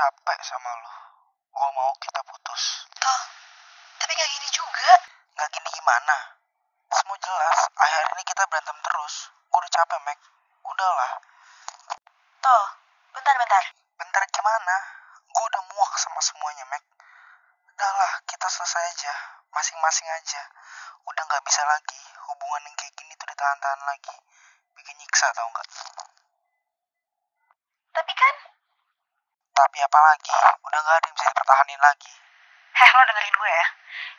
capek sama lu. Gue mau kita putus. Toh, tapi gak gini juga. Gak gini gimana? Semua jelas, akhir ini kita berantem terus. Gue udah capek, Mac. Udahlah. Toh, bentar-bentar. Bentar gimana? Gue udah muak sama semuanya, Mac. Udahlah, kita selesai aja. Masing-masing aja. Udah gak bisa lagi. Hubungan yang kayak gini tuh ditahan-tahan lagi. Bikin nyiksa tau gak? Tapi kan, Tapi apa lagi? Udah gak ada yang bisa dipertahanin lagi. heh lo dengerin gue ya.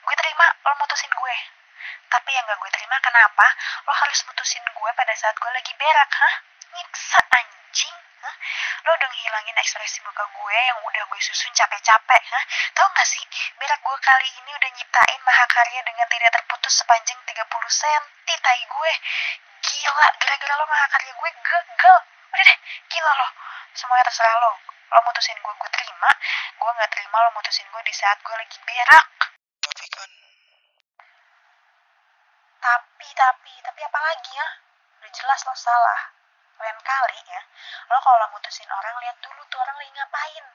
Gue terima lo mutusin gue. Tapi yang gak gue terima kenapa lo harus mutusin gue pada saat gue lagi berak, hah? Nyiksa anjing, hah? Lo udah ngilangin ekspresi muka gue yang udah gue susun capek-capek, hah? Tahu gak sih, berak gue kali ini udah nyiptain mahakarya dengan tidak terputus sepanjang 30 cm tai gue. Gila, gara-gara lo mahakarya gue gagal. Udah deh, gila lo. Semuanya terserah lo. Lo mutusin gue, gue terima. Gue gak terima lo mutusin gue di saat gue lagi berak. Tapi kan, Tapi, tapi, tapi apa lagi ya? Udah jelas lo salah. Lain kali ya, lo kalau mutusin orang lihat dulu tuh orang lagi ngapain.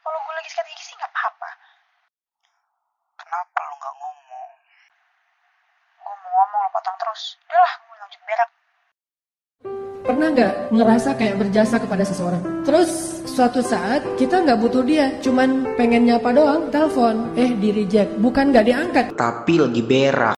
Kalau gue lagi sikat gigi sih nggak apa-apa. kenapa lu gak ngomong? Gue mau ngomong lo potong terus. Udah lah, gue lanjut berak. Pernah nggak ngerasa kayak berjasa kepada seseorang? Terus suatu saat kita nggak butuh dia, cuman pengen nyapa doang, telepon, eh di reject, bukan nggak diangkat. Tapi lagi berak.